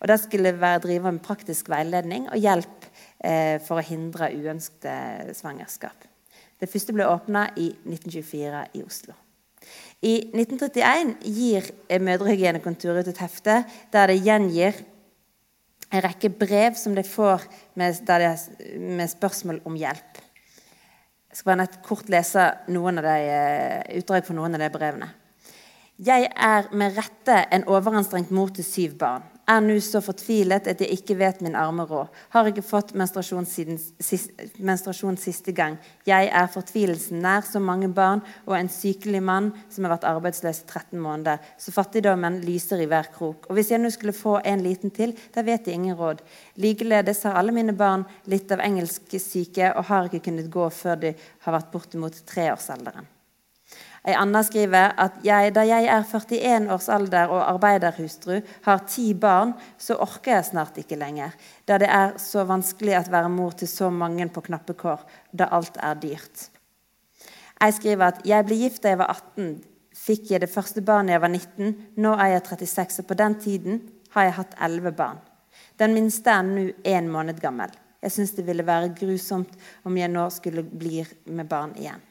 Og Det skulle være drive med praktisk veiledning og hjelp eh, for å hindre uønskede svangerskap. Det første ble åpna i 1924 i Oslo. I 1931 gir Mødrehygienekontoret ut et hefte der det gjengir en rekke brev som de får med, med spørsmål om hjelp. Jeg skal bare kort lese noen de, eh, utdrag fra noen av de brevene. Jeg er med rette en overanstrengt mor til syv barn er nå så fortvilet at jeg ikke vet min arme råd. Har ikke fått menstruasjon, siden, sist, menstruasjon siste gang. Jeg er fortvilelsen nær så mange barn og en sykelig mann som har vært arbeidsløs i 13 måneder. Så fattigdommen lyser i hver krok. Og hvis jeg nå skulle få en liten til, da vet jeg ingen råd. Likeledes har alle mine barn litt av engelsk syke og har ikke kunnet gå før de har vært bortimot treårsalderen. Ei anna skriver at jeg, da jeg er 41 års alder og arbeiderhustru, har ti barn, så orker jeg snart ikke lenger, da det er så vanskelig å være mor til så mange på knappe kår, da alt er dyrt. Jeg skriver at jeg ble gift da jeg var 18, fikk jeg det første barnet jeg var 19, nå er jeg 36, og på den tiden har jeg hatt 11 barn. Den minste er nå én måned gammel. Jeg syns det ville være grusomt om jeg nå skulle bli med barn igjen.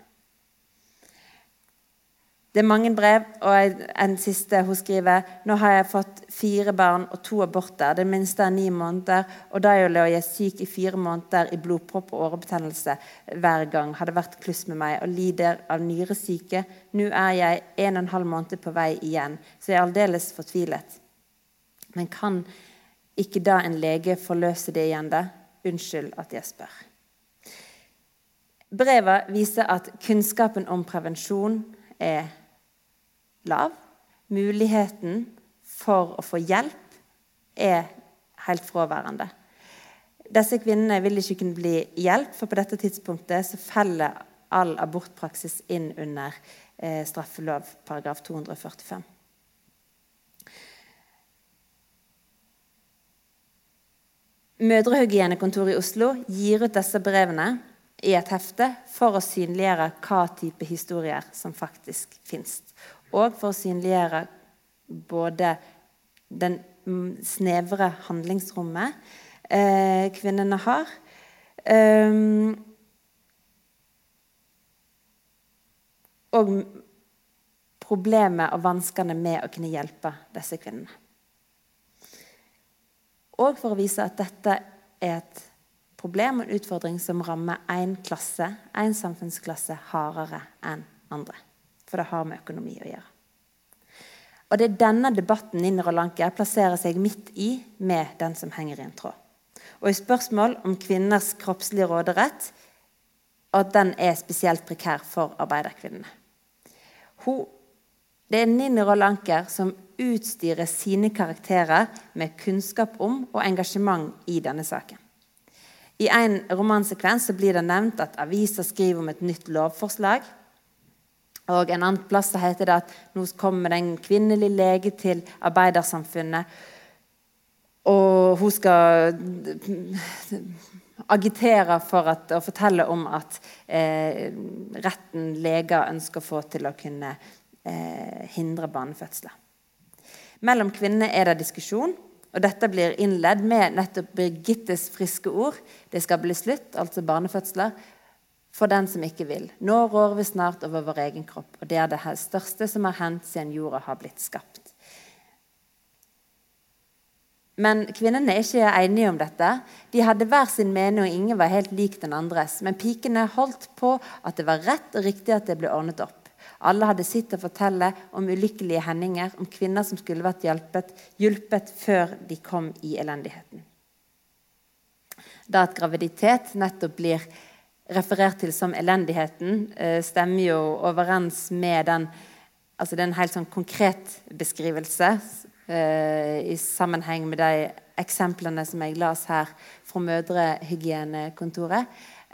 Det er mange brev, og en siste hun skriver nå har jeg fått fire barn og to aborter. Den minste er ni måneder, og da lå jeg syk i fire måneder i blodpropp og årebetennelse hver gang. Hadde vært kluss med meg og lider av nyresyke. Nå er jeg en og en halv måned på vei igjen, så jeg er aldeles fortvilet. Men kan ikke da en lege forløse det igjen, da? Unnskyld at jeg spør. Brevet viser at kunnskapen om prevensjon er lav. Muligheten for å få hjelp er helt fraværende. Disse kvinnene vil ikke kunne bli hjelp, for på dette tidspunktet så feller all abortpraksis inn under eh, straffelov paragraf 245. Mødrehygienekontoret i Oslo gir ut disse brevene i et hefte for å synliggjøre hva type historier som faktisk fins. Og for å synliggjøre både den snevre handlingsrommet eh, kvinnene har. Um, og problemet og vanskene med å kunne hjelpe disse kvinnene. Og for å vise at dette er et problem og en utfordring som rammer én klasse, én samfunnsklasse, hardere enn andre. For det har med økonomi å gjøre. Og det er denne debatten Nina Rolanke plasserer seg midt i med den som henger i en tråd. Og i spørsmål om kvinners kroppslige råderett, at den er spesielt prekær for arbeiderkvinnene. Det er Ninni Rolanker som utstyrer sine karakterer med kunnskap om og engasjement i denne saken. I en romansekvens blir det nevnt at aviser skriver om et nytt lovforslag. Og En annen plass heter det at nå kommer det en kvinnelig lege til arbeidersamfunnet. Og hun skal agitere for at, og fortelle om at eh, retten leger ønsker å få til å kunne eh, hindre barnefødsler. Mellom kvinnene er det diskusjon, og dette blir innledd med nettopp Birgittes friske ord. Det skal bli slutt, altså barnefødsler, for den som ikke vil. Nå rår vi snart over vår egen kropp, og det er det største som har hendt siden jorda har blitt skapt. Men kvinnene er ikke enige om dette. De hadde hver sin mening, og ingen var helt lik den andres. Men pikene holdt på at det var rett og riktig at det ble ordnet opp. Alle hadde sitt å fortelle om ulykkelige hendinger, om kvinner som skulle vært hjulpet, hjulpet før de kom i elendigheten. Da at graviditet nettopp blir referert til som elendigheten, eh, stemmer jo overens med den altså Det er en helt sånn konkret beskrivelse eh, i sammenheng med de eksemplene som jeg las her fra Mødrehygienekontoret.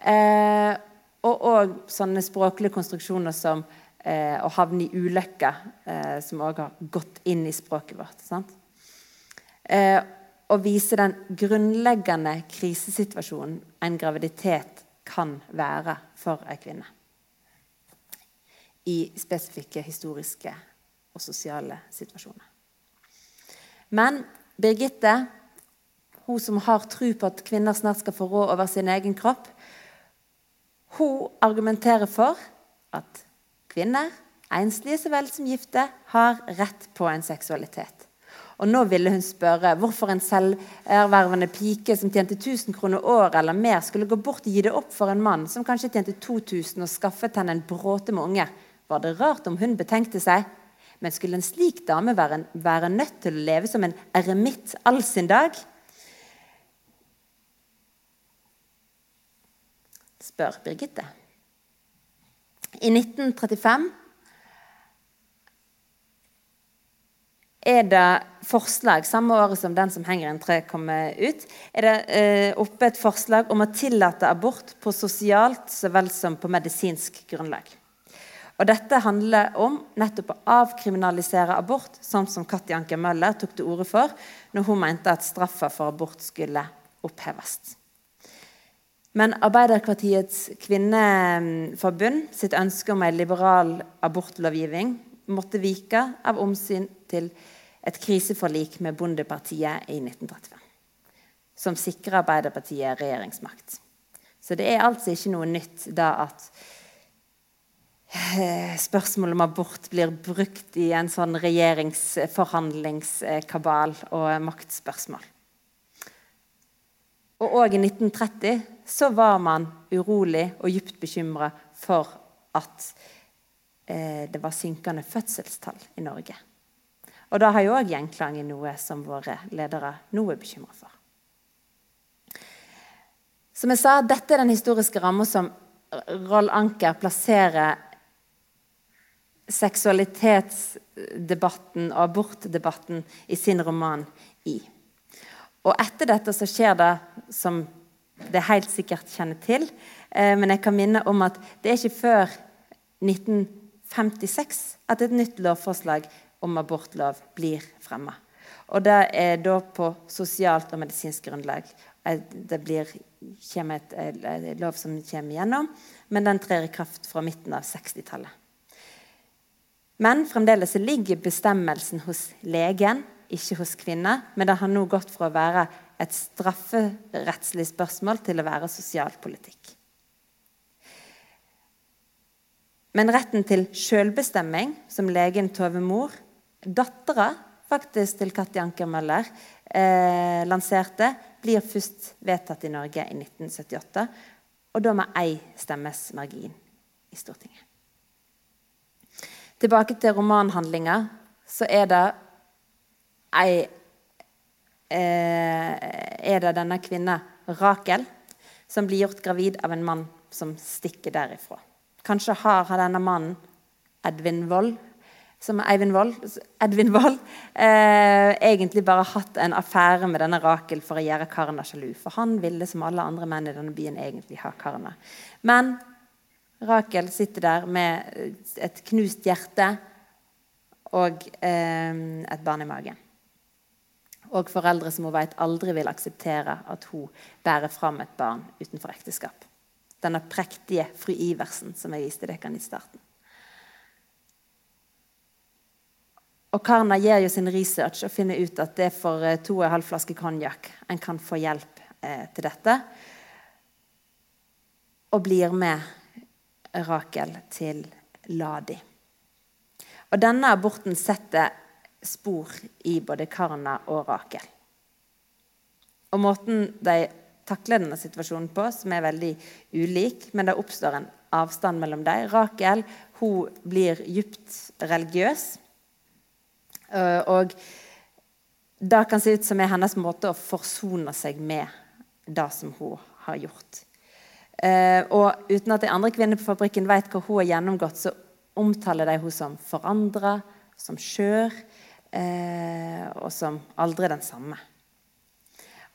Eh, og òg sånne språklige konstruksjoner som å havne i ulykke, eh, som òg har gått inn i språket vårt. Eh, å vise den grunnleggende krisesituasjonen en graviditet kan være for ei kvinne. I spesifikke historiske og sosiale situasjoner. Men Birgitte, hun som har tro på at kvinner snart skal få råd over sin egen kropp, hun argumenterer for at Kvinner, enslige så vel som gifte, har rett på en seksualitet. Og nå ville hun spørre hvorfor en selververvende pike som tjente 1000 kroner året eller mer, skulle gå bort og gi det opp for en mann som kanskje tjente 2000 og skaffet henne en bråte med unger. Var det rart om hun betenkte seg? Men skulle en slik dame være, være nødt til å leve som en eremitt all sin dag? spør Birgitte. I 1935 er det forslag, samme året som den som henger i en tre kommer ut, er det eh, oppe et forslag om å tillate abort på sosialt så vel som på medisinsk grunnlag. Og Dette handler om nettopp å avkriminalisere abort, sånn som Katti Anker Møller tok til orde for når hun mente at straffa for abort skulle oppheves. Men Arbeiderpartiets kvinneforbund sitt ønske om en liberal abortlovgivning måtte vike av omsyn til et kriseforlik med Bondepartiet i 1935, som sikrer Arbeiderpartiet regjeringsmakt. Så det er altså ikke noe nytt da at eh, spørsmålet om abort blir brukt i en sånn regjeringsforhandlingskabal og maktspørsmål. Og òg i 1930 så var man urolig og dypt bekymra for at eh, det var synkende fødselstall i Norge. Og da har jo òg gjenklang i noe som våre ledere nå er bekymra for. Som jeg sa, Dette er den historiske ramma som Roll Anker plasserer seksualitetsdebatten og abortdebatten i sin roman i. Og etter dette så skjer det som det helt sikkert kjenner til, eh, men jeg kan minne om at det er ikke før 1956 at et nytt lovforslag om abortlov blir fremma. Og det er da på sosialt og medisinsk grunnlag. Det blir, et, lov som kommer gjennom, men den trer i kraft fra midten av 60-tallet. Men fremdeles ligger bestemmelsen hos legen, ikke hos kvinner. Men det har nå gått fra å være et strafferettslig spørsmål til å være sosialpolitikk. Men retten til selvbestemming, som legen Tove Mor, dattera faktisk til Katti Anker Møller, eh, lanserte, blir først vedtatt i Norge i 1978. Og da med ei stemmes margin i Stortinget. Tilbake til romanhandlinga, så er det ei eh, Er det denne kvinna, Rakel, som blir gjort gravid av en mann som stikker derifra. Kanskje har denne mannen, Edvin Wold, som Edvin Wold eh, egentlig bare hatt en affære med denne Rakel for å gjøre Karna sjalu. For han ville, som alle andre menn i denne byen, egentlig ha Karna. Men Rakel sitter der med et knust hjerte og eh, et barn i magen. Og foreldre som hun vet aldri vil akseptere at hun bærer fram et barn utenfor ekteskap denne prektige fru Iversen som jeg viste dere i starten. Og Karna gjør jo sin research og finner ut at det er for eh, to og en halv flaske konjakk en kan få hjelp eh, til dette. Og blir med Rakel til Ladi. Og denne aborten setter spor i både Karna og Rakel. Og måten de takler denne situasjonen på, som er veldig ulik, men det oppstår en avstand mellom dem. Rakel hun blir dypt religiøs. Eh, og det kan se ut som er hennes måte å forsone seg med det som hun har gjort. Eh, og uten at de andre kvinnene på fabrikken vet hva hun har gjennomgått, så omtaler de henne som forandra, som skjør, eh, og som aldri den samme.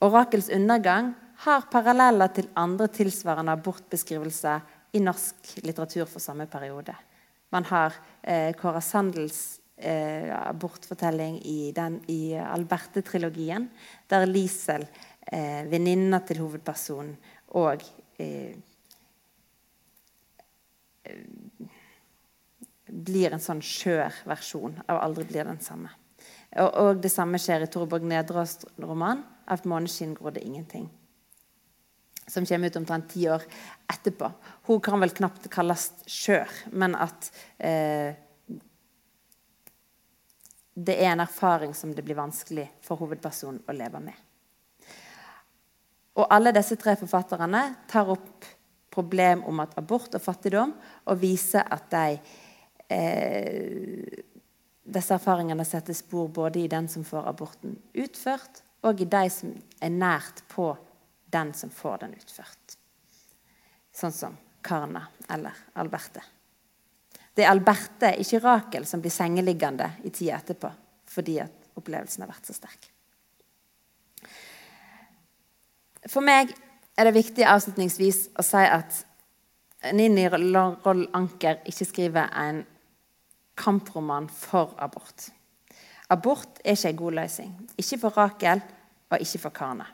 Orakels undergang har paralleller til andre tilsvarende abortbeskrivelser i norsk litteratur for samme periode. Man har eh, Kåra Sandels eh, abortfortelling i, i Alberte-trilogien, der Liesel, eh, venninna til hovedpersonen, og eh, blir en sånn skjør versjon av 'Aldri blir den samme'. Og, og det samme skjer i Torborg Nedraas roman 'Av måneskinn gror det ingenting' som kommer ut omtrent ti år etterpå. Hun kan vel knapt kalles skjør, men at eh, det er en erfaring som det blir vanskelig for hovedpersonen å leve med. Og alle disse tre forfatterne tar opp problem om at abort og fattigdom, og viser at de, eh, disse erfaringene setter spor både i den som får aborten utført, og i de som er nært på den som får den utført. Sånn som Karna eller Alberte. Det er Alberte, ikke Rakel, som blir sengeliggende i tida etterpå fordi at opplevelsen har vært så sterk. For meg er det viktig avslutningsvis å si at Nini Roll Anker ikke skriver en kamproman for abort. Abort er ikke en god løsning. Ikke for Rakel og ikke for Karne.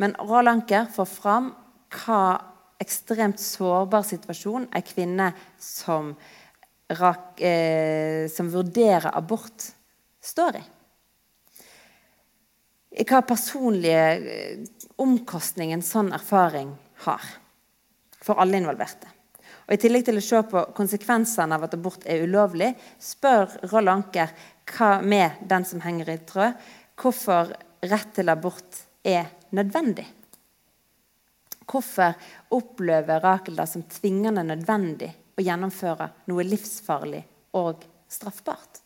Men Roll Anker får fram hva ekstremt sårbar situasjon ei kvinne som, rak, eh, som vurderer abort, står i. Hva personlige eh, omkostning en sånn erfaring har for alle involverte. Og I tillegg til å se på konsekvensene av at abort er ulovlig, spør Roll Anker hva med den som henger i tråd, hvorfor rett til abort er nødvendig. Hvorfor opplever Rakel det som tvingende nødvendig å gjennomføre noe livsfarlig og straffbart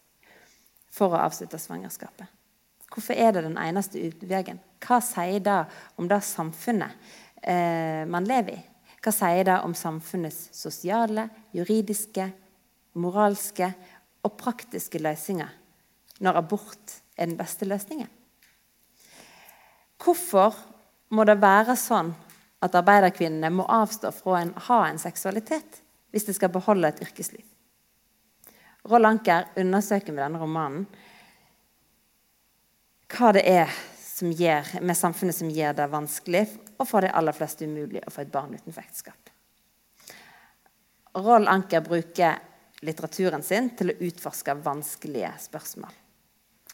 for å avslutte svangerskapet? Hvorfor er det den eneste utveien? Hva sier det om det samfunnet eh, man lever i? Hva sier det om samfunnets sosiale, juridiske, moralske og praktiske løsninger når abort er den beste løsningen? Hvorfor må det være sånn at arbeiderkvinnene må avstå fra å ha en seksualitet hvis de skal beholde et yrkesliv? Roll Anker undersøker med denne romanen hva det er gjør, med samfunnet som gjør det vanskelig, og for de aller fleste umulig å få et barn utenfor ekteskap. Roll Anker bruker litteraturen sin til å utforske vanskelige spørsmål.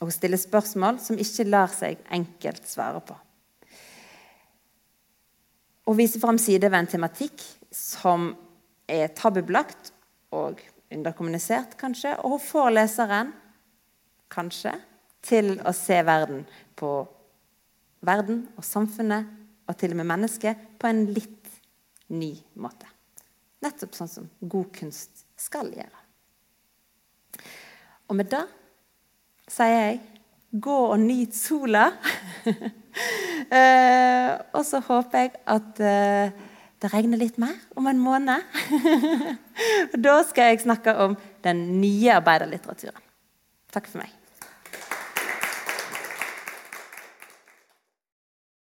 Og hun stiller spørsmål som ikke lar seg enkelt svare på. Hun viser fram sider ved en tematikk som er tabubelagt og underkommunisert, kanskje. Og hun får leseren, kanskje, til å se verden på verden og samfunnet og til og med mennesket på en litt ny måte. Nettopp sånn som god kunst skal gjøre. Og med det sier jeg gå og nyt sola. [laughs] eh, og så håper jeg at eh, det regner litt mer om en måned. [laughs] Og da skal jeg snakke om den nye arbeiderlitteraturen. Takk for meg.